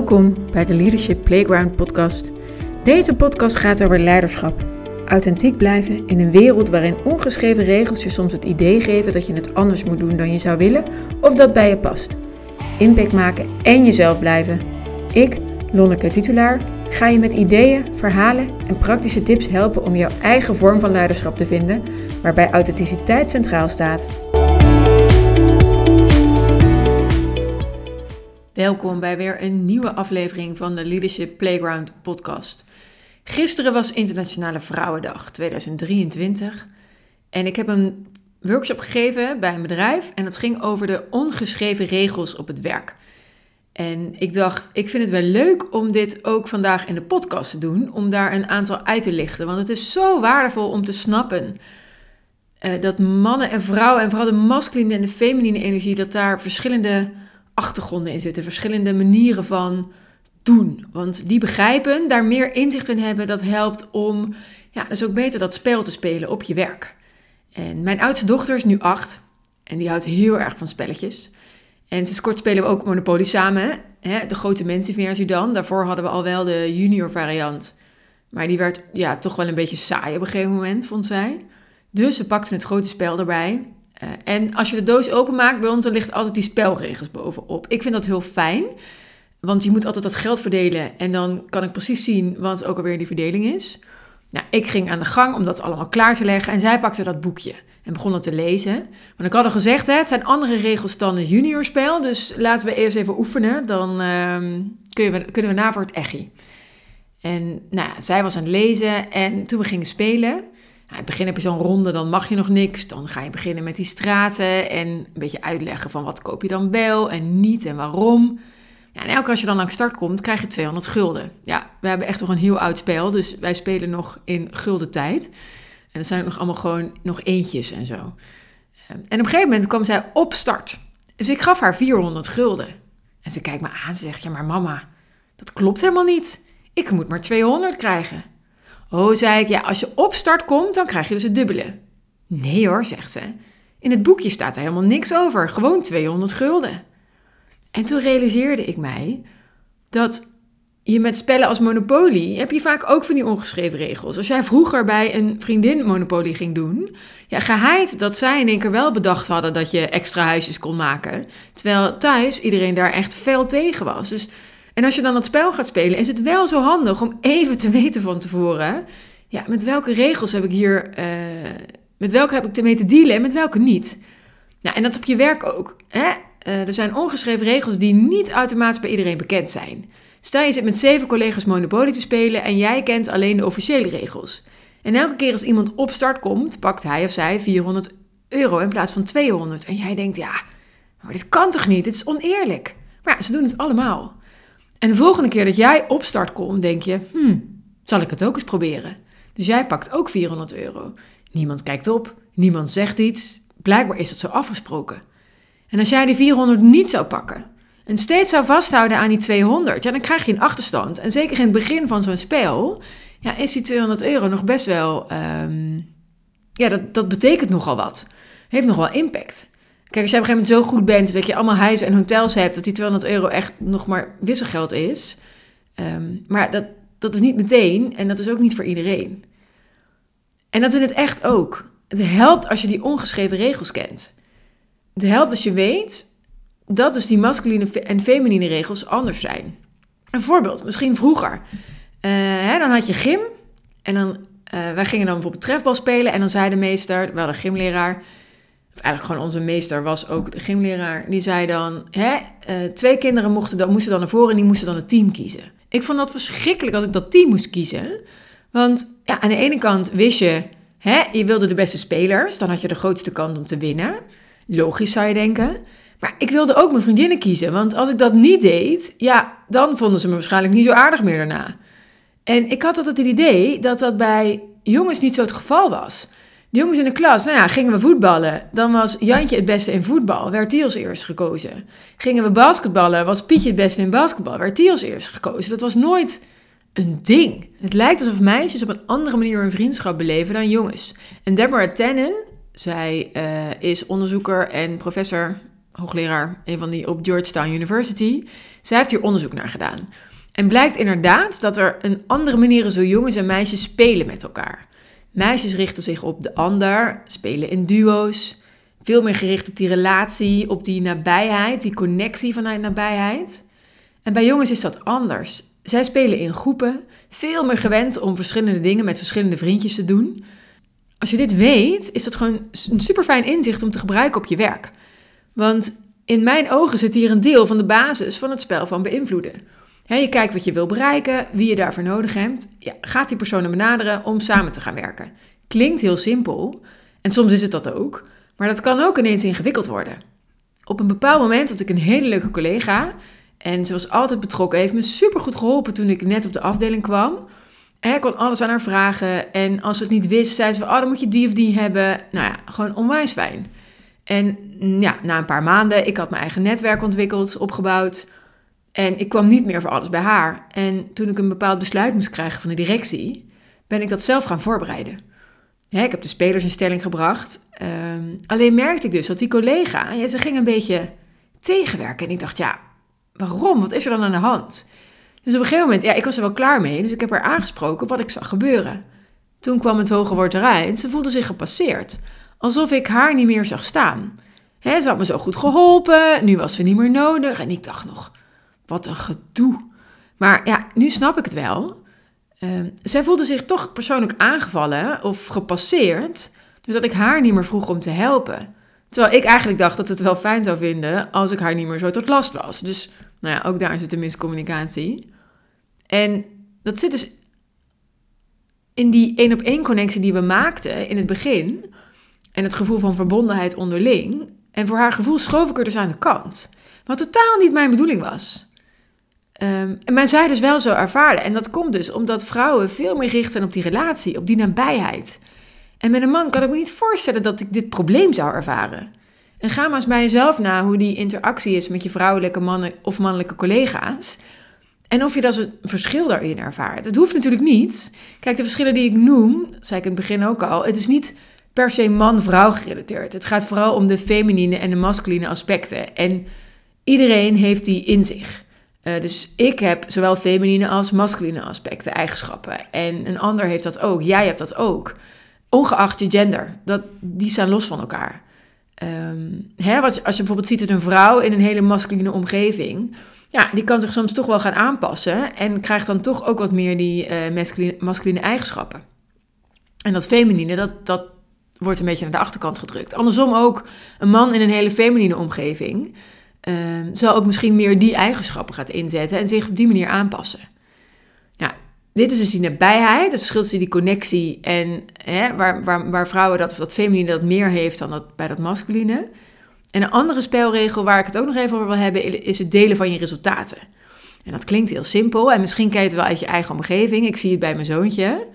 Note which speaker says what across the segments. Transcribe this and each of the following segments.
Speaker 1: Welkom bij de Leadership Playground podcast. Deze podcast gaat over leiderschap. Authentiek blijven in een wereld waarin ongeschreven regels je soms het idee geven dat je het anders moet doen dan je zou willen of dat bij je past. Impact maken en jezelf blijven. Ik, Lonneke Titulaar, ga je met ideeën, verhalen en praktische tips helpen om jouw eigen vorm van leiderschap te vinden, waarbij authenticiteit centraal staat. Welkom bij weer een nieuwe aflevering van de Leadership Playground podcast. Gisteren was Internationale Vrouwendag 2023 en ik heb een workshop gegeven bij een bedrijf en dat ging over de ongeschreven regels op het werk. En ik dacht, ik vind het wel leuk om dit ook vandaag in de podcast te doen, om daar een aantal uit te lichten, want het is zo waardevol om te snappen uh, dat mannen en vrouwen en vooral de masculine en de feminine energie, dat daar verschillende achtergronden in zitten, verschillende manieren van doen. Want die begrijpen, daar meer inzicht in hebben, dat helpt om, ja, dus ook beter dat spel te spelen op je werk. En mijn oudste dochter is nu acht en die houdt heel erg van spelletjes. En sinds kort spelen we ook Monopoly samen, hè, de grote mensenversie dan. Daarvoor hadden we al wel de junior variant. Maar die werd ja, toch wel een beetje saai op een gegeven moment, vond zij. Dus ze pakte het grote spel erbij. Uh, en als je de doos openmaakt bij ons, dan ligt altijd die spelregels bovenop. Ik vind dat heel fijn, want je moet altijd dat geld verdelen. En dan kan ik precies zien wat ook alweer die verdeling is. Nou, ik ging aan de gang om dat allemaal klaar te leggen. En zij pakte dat boekje en begon dat te lezen. Want ik had al gezegd, hè, het zijn andere regels dan het juniorspel. Dus laten we eerst even oefenen. Dan uh, kunnen, we, na voor het echi. En nou zij was aan het lezen. En toen we gingen spelen in het begin heb je zo'n ronde, dan mag je nog niks. Dan ga je beginnen met die straten en een beetje uitleggen van wat koop je dan wel en niet en waarom. Ja, en elke keer als je dan langs start komt, krijg je 200 gulden. Ja, we hebben echt nog een heel oud spel, dus wij spelen nog in gulden tijd. En er zijn ook nog allemaal gewoon nog eentjes en zo. Ehm, en op een gegeven moment kwam zij op start. Dus ik gaf haar 400 gulden. En ze kijkt me aan, ze zegt, ja maar mama, dat klopt helemaal niet. Ik moet maar 200 krijgen. Oh, zei ik, ja, als je op start komt, dan krijg je dus het dubbele. Nee hoor, zegt ze. In het boekje staat er helemaal niks over, gewoon 200 gulden. En toen realiseerde ik mij dat je met spellen als Monopoly heb je vaak ook van die ongeschreven regels. Als jij vroeger bij een vriendin Monopoly ging doen, ja, geheid dat zij in één keer wel bedacht hadden dat je extra huisjes kon maken. Terwijl thuis iedereen daar echt fel tegen was. Dus en als je dan het spel gaat spelen, is het wel zo handig om even te weten van tevoren. Ja, met welke regels heb ik hier. Uh, met welke heb ik ermee te dealen en met welke niet. Nou, en dat op je werk ook. Hè? Uh, er zijn ongeschreven regels die niet automatisch bij iedereen bekend zijn. Stel je zit met zeven collega's Monopoly te spelen en jij kent alleen de officiële regels. En elke keer als iemand op start komt, pakt hij of zij 400 euro in plaats van 200. En jij denkt, ja, maar dit kan toch niet? Dit is oneerlijk. Maar ja, ze doen het allemaal. En de volgende keer dat jij op start komt, denk je, hmm, zal ik het ook eens proberen? Dus jij pakt ook 400 euro. Niemand kijkt op, niemand zegt iets. Blijkbaar is dat zo afgesproken. En als jij die 400 niet zou pakken en steeds zou vasthouden aan die 200, ja, dan krijg je een achterstand. En zeker in het begin van zo'n spel, ja, is die 200 euro nog best wel, um, ja, dat, dat betekent nogal wat. Heeft nog wel impact. Kijk, als jij op een gegeven moment zo goed bent dat je allemaal huizen en hotels hebt, dat die 200 euro echt nog maar wisselgeld is. Ehm, maar dat, dat is niet meteen en dat is ook niet voor iedereen. En dat in het echt ook. Het helpt als je die ongeschreven regels kent. Het helpt als je weet dat dus die masculine en feminine regels anders zijn. Een voorbeeld, misschien vroeger. Uh, hè, dan had je gym en dan, uh, wij gingen dan bijvoorbeeld trefbal spelen en dan zei de meester, wel de gymleraar, eigenlijk gewoon onze meester was ook de gymleraar, die zei dan, hè, uh, twee kinderen mochten dan, moesten dan naar voren en die moesten dan het team kiezen. Ik vond dat verschrikkelijk als ik dat team moest kiezen. Want ja, aan de ene kant wist je, hè, je wilde de beste spelers, dan had je de grootste kans om te winnen. Logisch zou je denken. Maar ik wilde ook mijn vriendinnen kiezen, want als ik dat niet deed, ja, dan vonden ze me waarschijnlijk niet zo aardig meer daarna. En ik had altijd het idee dat dat bij jongens niet zo het geval was. De jongens in de klas, nou ja, gingen we voetballen. Dan was Jantje het beste in voetbal, werd die als eerst gekozen. Gingen we basketballen, was Pietje het beste in basketbal, werd die als eerst gekozen. Dat was nooit een ding. Het lijkt alsof meisjes op een andere manier hun vriendschap beleven dan jongens. En Deborah Tannen, zij uh, is onderzoeker en professor hoogleraar, een van die op Georgetown University. Zij heeft hier onderzoek naar gedaan. En blijkt inderdaad dat er een andere manier is hoe jongens en meisjes spelen met elkaar. Meisjes richten zich op de ander, spelen in duo's, veel meer gericht op die relatie, op die nabijheid, die connectie vanuit nabijheid. En bij jongens is dat anders. Zij spelen in groepen, veel meer gewend om verschillende dingen met verschillende vriendjes te doen. Als je dit weet, is dat gewoon een super fijn inzicht om te gebruiken op je werk. Want in mijn ogen zit hier een deel van de basis van het spel van beïnvloeden. Je kijkt wat je wil bereiken, wie je daarvoor nodig hebt. Ja, gaat die personen benaderen om samen te gaan werken. Klinkt heel simpel, en soms is het dat ook, maar dat kan ook ineens ingewikkeld worden. Op een bepaald moment had ik een hele leuke collega en ze was altijd betrokken. Heeft me super goed geholpen toen ik net op de afdeling kwam. En ik kon alles aan haar vragen. En als ze het niet wist, zei ze: Oh, dan moet je die of die hebben. Nou ja, gewoon onwijs fijn. En mm, ja, na een paar maanden, ik had mijn eigen netwerk ontwikkeld, opgebouwd. En ik kwam niet meer voor alles bij haar. En toen ik een bepaald besluit moest krijgen van de directie, ben ik dat zelf gaan voorbereiden. ik heb de spelers in stelling gebracht. Ehm, alleen merkte ik dus dat die collega, ze ging een beetje tegenwerken. En ik dacht, ja, waarom? Wat is er dan aan de hand? Dus op een gegeven moment, ja, ik was er wel klaar mee. Dus ik heb haar aangesproken wat ik zag gebeuren. Toen kwam het hoge woord eruit. Ze voelde zich gepasseerd alsof ik haar niet meer zag staan. ze had me zo goed geholpen, nu was ze niet meer nodig. En ik dacht nog, wat een gedoe. Maar ja, nu snap ik het wel. Uh, zij voelde zich toch persoonlijk aangevallen of gepasseerd, dus dat ik haar niet meer vroeg om te helpen. Terwijl ik eigenlijk dacht dat het wel fijn zou vinden als ik haar niet meer zo tot last was. Dus nou ja, ook daar zit een miscommunicatie. En dat zit dus in die één op één connectie die we maakten in het begin en het gevoel van verbondenheid onderling. En voor haar gevoel schoof ik er dus aan de kant. Wat totaal niet mijn bedoeling was. Um, en men zij dus wel zo ervaren. En dat komt dus omdat vrouwen veel meer gericht zijn op die relatie, op die nabijheid. En met een man kan ik me niet voorstellen dat ik dit probleem zou ervaren. En ga maar eens bij jezelf na hoe die interactie is met je vrouwelijke mannen of mannelijke collega's. En of je dat een verschil daarin ervaart. Het hoeft natuurlijk niet. Kijk, de verschillen die ik noem, zei ik in het begin ook al, het is niet per se man-vrouw gerelateerd. Het gaat vooral om de feminine en de masculine aspecten. En iedereen heeft die in zich. Uh, dus ik heb zowel feminine als masculine aspecten, eigenschappen. En een ander heeft dat ook. Jij hebt dat ook. Ongeacht je gender. Dat, die staan los van elkaar. Um, hè, wat, als je bijvoorbeeld ziet dat een vrouw in een hele masculine omgeving... Ja, die kan zich soms toch wel gaan aanpassen. En krijgt dan toch ook wat meer die uh, masculine, masculine eigenschappen. En dat feminine, dat, dat wordt een beetje naar de achterkant gedrukt. Andersom ook, een man in een hele feminine omgeving uh, zal ook misschien meer die eigenschappen gaan inzetten en zich op die manier aanpassen. Nou, dit is dus die nabijheid, het verschil tussen die connectie en hè, waar, waar, waar vrouwen dat, of dat feminine dat meer heeft dan dat, bij dat masculine. En een andere spelregel waar ik het ook nog even over wil hebben, is het delen van je resultaten. En dat klinkt heel simpel en misschien ken je het wel uit je eigen omgeving. Ik zie het bij mijn zoontje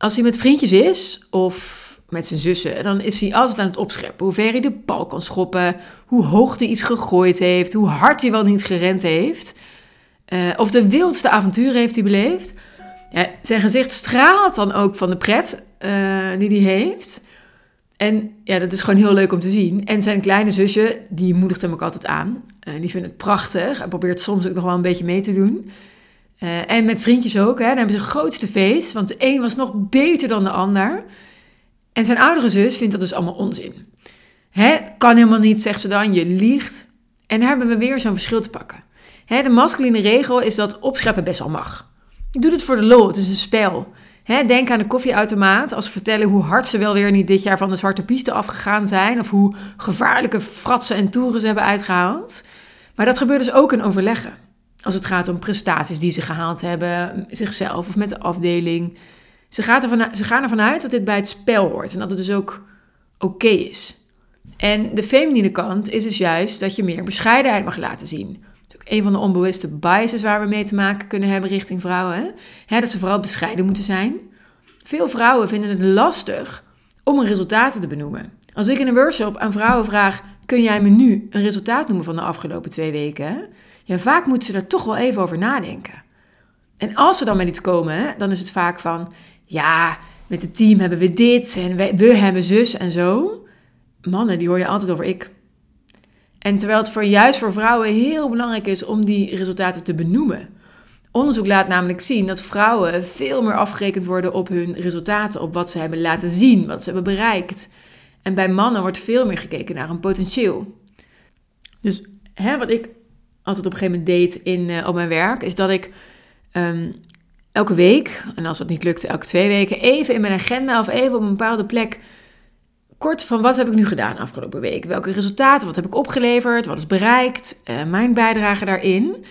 Speaker 1: als hij met vriendjes is of met zijn zussen, dan is hij altijd aan het opscheppen. Hoe ver hij de bal kan schoppen, hoe hoog hij iets gegooid heeft, hoe hard hij wel niet gerend heeft. Uh, of de wildste avonturen heeft hij beleefd. Ja, zijn gezicht straalt dan ook van de pret uh, die hij heeft. En ja, dat is gewoon heel leuk om te zien. En zijn kleine zusje, die moedigt hem ook altijd aan. Uh, die vindt het prachtig en probeert soms ook nog wel een beetje mee te doen. En met vriendjes ook, hè. Dan hebben ze een grootste feest, want de een was nog beter dan de ander. En zijn oudere zus vindt dat dus allemaal onzin. Hè, kan helemaal niet, zegt ze dan, je liegt. En dan hebben we weer zo'n verschil te pakken. De masculine regel is dat opscheppen best wel mag. Je doet het voor de lol, het is een spel. Denk aan de koffieautomaat als ze vertellen hoe hard ze wel weer niet dit jaar van de zwarte piste afgegaan zijn. Of hoe gevaarlijke fratsen en toeren ze hebben uitgehaald. Maar dat gebeurt dus ook in overleggen. Als het gaat om prestaties die ze gehaald hebben, zichzelf of met de afdeling. Ze, gaat ze gaan ervan uit dat dit bij het spel hoort en dat het dus ook oké is. En de feminine kant is dus juist dat je meer bescheidenheid mag laten zien. Dat is ook een van de onbewuste biases waar we mee te maken kunnen hebben richting vrouwen. Hè? dat ze vooral bescheiden moeten zijn. Veel vrouwen vinden het lastig om een resultaat te benoemen. Als ik in een workshop aan vrouwen vraag: kun jij me nu een resultaat noemen van de afgelopen twee weken? Ja, vaak moeten ze er toch wel even over nadenken. En als ze dan met iets komen, dan is het vaak van: ja, met het team hebben we dit en we, hebben zus en zo. Mannen, die hoor je altijd over ik. En terwijl het voor, juist voor vrouwen heel belangrijk is om die resultaten te benoemen. Onderzoek laat namelijk zien dat vrouwen veel meer afgerekend worden op hun resultaten, op wat ze hebben laten zien, wat ze hebben bereikt. En bij mannen wordt veel meer gekeken naar een potentieel. Dus hè, wat ik altijd op een gegeven moment deed in, uh, op mijn werk, is dat ik um, elke week, en als dat niet lukte, elke twee weken, even in mijn agenda of even op een bepaalde plek kort van wat heb ik nu gedaan afgelopen week? Welke resultaten, wat heb ik opgeleverd, wat is bereikt, uh, mijn bijdrage daarin.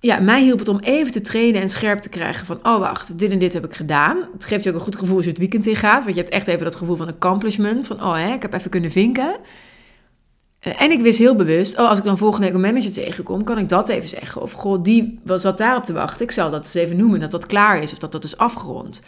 Speaker 1: Ja, mij hielp het om even te trainen en scherp te krijgen van, oh wacht, dit en dit heb ik gedaan. Het geeft je ook een goed gevoel als je het weekend in gaat, want je hebt echt even dat gevoel van accomplishment, van oh hè, ik heb even kunnen vinken. Uh, en ik wist heel bewust, oh als ik dan volgende week een manager tegenkom, kan ik dat even zeggen. Of goh, die was dat daarop te wachten, ik zal dat eens even noemen, dat dat klaar is of dat dat is afgerond.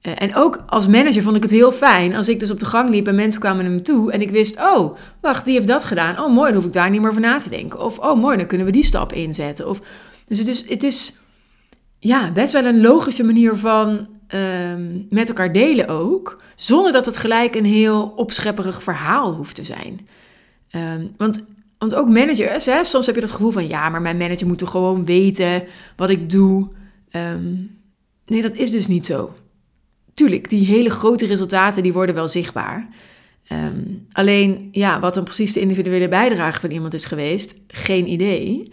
Speaker 1: Eh, en ook als manager vond ik het heel fijn als ik dus op de gang liep en mensen kwamen naar me toe en ik wist, oh, wacht, die heeft dat gedaan. Oh, mooi, dan hoef ik daar niet meer over na te denken. Of, oh, mooi, dan kunnen we die stap inzetten. Of, dus het is, het is ja, best wel een logische manier van um, met elkaar delen ook, zonder dat het gelijk een heel opschepperig verhaal hoeft te zijn. Um, want, want ook managers, hè, soms heb je dat gevoel van, ja, maar mijn manager moet toch gewoon weten wat ik doe. Um, nee, dat is dus niet zo tuurlijk, die hele grote resultaten die worden wel zichtbaar. Um, alleen, ja, wat dan precies de individuele bijdrage van iemand is geweest, geen idee.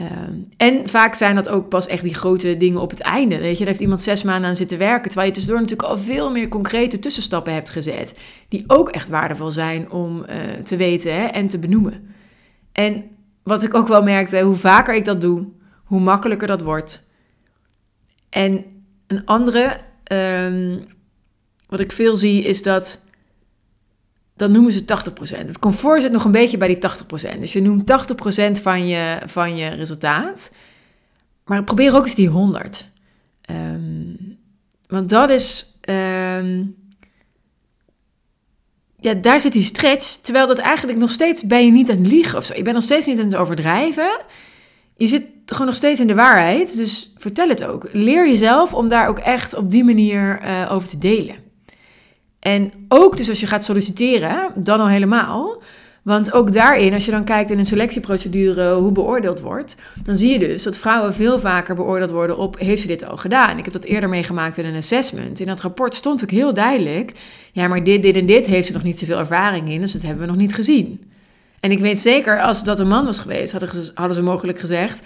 Speaker 1: Um, en vaak zijn dat ook pas echt die grote dingen op het einde. Weet je, daar heeft iemand zes maanden aan zitten werken, terwijl je tussendoor natuurlijk al veel meer concrete tussenstappen hebt gezet, die ook echt waardevol zijn om uh, te weten hè, en te benoemen. En wat ik ook wel merkte, hoe vaker ik dat doe, hoe makkelijker dat wordt. En een andere um, wat ik veel zie is dat, dan noemen ze 80%. Het comfort zit nog een beetje bij die 80%. Dus je noemt 80% van je, van je resultaat. Maar probeer ook eens die 100. Um, ehm, want dat is... Um, ja, daar zit die stretch. Terwijl dat eigenlijk nog steeds ben je niet aan het liegen of zo. Je bent nog steeds niet aan het overdrijven je zit gewoon nog steeds in de waarheid. Dus vertel het ook. Leer jezelf om daar ook echt op die manier uh, over te delen. En ook dus als je gaat solliciteren, dan al helemaal. Want ook daarin, als je dan kijkt in een selectieprocedure hoe beoordeeld wordt, dan zie je dus dat vrouwen veel vaker beoordeeld worden op heeft ze dit al gedaan. Ik heb dat eerder meegemaakt in een assessment. In dat rapport stond ook heel duidelijk, ja maar dit, dit en dit heeft ze nog niet zoveel ervaring in, dus dat hebben we nog niet gezien. En ik weet zeker, als dat een man was geweest, hadden, hadden ze mogelijk gezegd: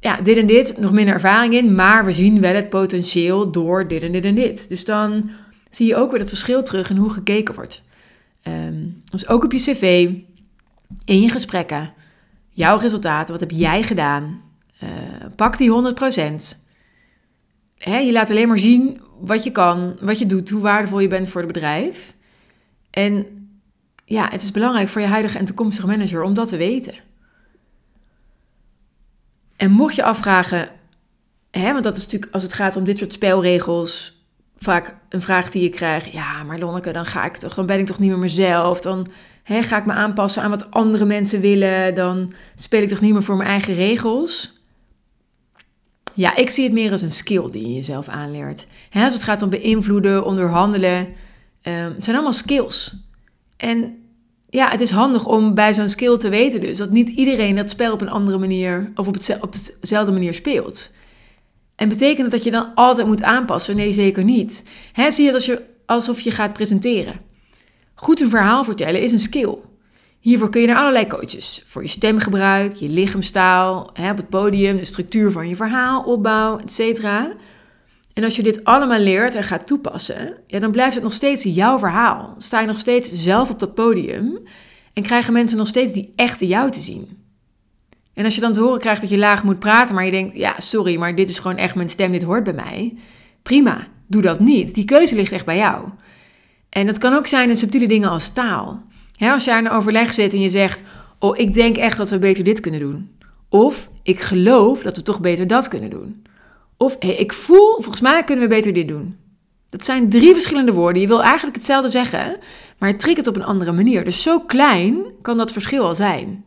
Speaker 1: Ja, dit en dit, nog minder ervaring in, maar we zien wel het potentieel door dit en dit en dit. Dus dan zie je ook weer dat verschil terug in hoe gekeken wordt. Um, dus ook op je cv, in je gesprekken, jouw resultaten, wat heb jij gedaan? Uh, pak die 100%. Hè, je laat alleen maar zien wat je kan, wat je doet, hoe waardevol je bent voor het bedrijf. En ja, het is belangrijk voor je huidige en toekomstige manager om dat te weten. En mocht je afvragen, hè, want dat is natuurlijk als het gaat om dit soort spelregels, vaak een vraag die je krijgt. Ja, maar Lonneke, dan ga ik toch, dan ben ik toch niet meer mezelf. Dan hè, ga ik me aanpassen aan wat andere mensen willen. Dan speel ik toch niet meer voor mijn eigen regels. Ja, ik zie het meer als een skill die je jezelf aanleert. Hè, als het gaat om beïnvloeden, onderhandelen. Um, het zijn allemaal skills. En ja, het is handig om bij zo'n skill te weten dus dat niet iedereen dat spel op een andere manier of op, het, op dezelfde manier speelt. En betekent dat dat je dan altijd moet aanpassen? Nee, zeker niet. Zie je het je, alsof je gaat presenteren. Goed een verhaal vertellen is een skill. Hiervoor kun je naar allerlei coaches. Voor je stemgebruik, je lichaamstaal, op het podium, de structuur van je verhaal, opbouw, etc. En als je dit allemaal leert en gaat toepassen, ja, dan blijft het nog steeds jouw verhaal. Sta je nog steeds zelf op dat podium en krijgen mensen nog steeds die echte jou te zien. En als je dan te horen krijgt dat je laag moet praten, maar je denkt, ja, sorry, maar dit is gewoon echt mijn stem, dit hoort bij mij. Prima, doe dat niet. Die keuze ligt echt bij jou. En dat kan ook zijn in subtiele dingen als taal. als je aan een overleg zit en je zegt, oh, ik denk echt dat we beter dit kunnen doen. Of, ik geloof dat we toch beter dat kunnen doen. Of hey, ik voel, volgens mij kunnen we beter dit doen. Dat zijn drie verschillende woorden. Je wil eigenlijk hetzelfde zeggen, maar het op een andere manier. Dus zo klein kan dat verschil al zijn.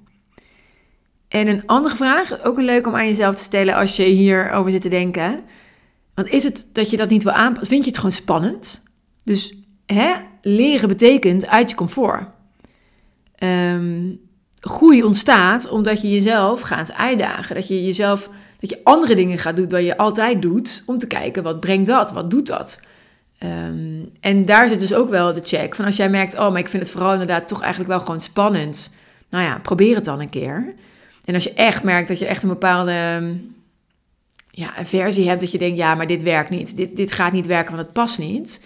Speaker 1: En een andere vraag, ook een leuk om aan jezelf te stellen als je hierover zit te denken. Want is het dat je dat niet wil aanpassen? Vind je het gewoon spannend? Dus hè, leren betekent uit je comfort. Um, groei ontstaat omdat je jezelf gaat uitdagen. Dat je jezelf, dat je andere dingen gaat doen dan je altijd doet, om te kijken wat brengt dat, wat doet dat. Um, en daar zit dus ook wel de check van als jij merkt, oh, maar ik vind het vooral inderdaad toch eigenlijk wel gewoon spannend. Nou ja, probeer het dan een keer. En als je echt merkt dat je echt een bepaalde ja, een versie hebt dat je denkt, ja, maar dit werkt niet. Dit, dit gaat niet werken, want het past niet.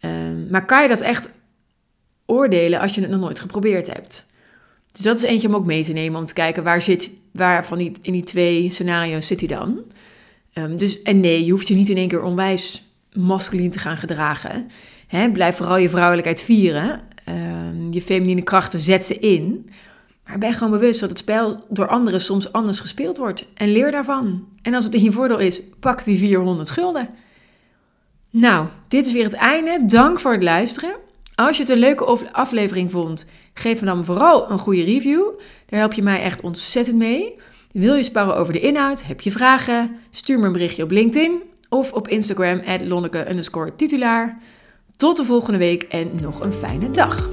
Speaker 1: Um, maar kan je dat echt oordelen als je het nog nooit geprobeerd hebt? Dus dat is eentje om ook mee te nemen, om te kijken waar zit, waar van die, in die twee scenario's zit hij dan. Um, dus, en nee, je hoeft je niet in één keer onwijs masculien te gaan gedragen. Hè, blijf vooral je vrouwelijkheid vieren. Je feminine krachten zet ze in. Maar ben gewoon bewust dat het spel door anderen soms anders gespeeld wordt. En leer daarvan. En als het in je voordeel is, pak die 400 gulden. Nou, dit is weer het einde. Dank voor het luisteren. Als je het een leuke aflevering vond, geef me dan vooral een goede review. Daar help je mij echt ontzettend mee. Wil je sparren over de inhoud? Heb je vragen? Stuur me een berichtje op LinkedIn of op Instagram at lonneke titulaar. Tot de volgende week en nog een fijne dag.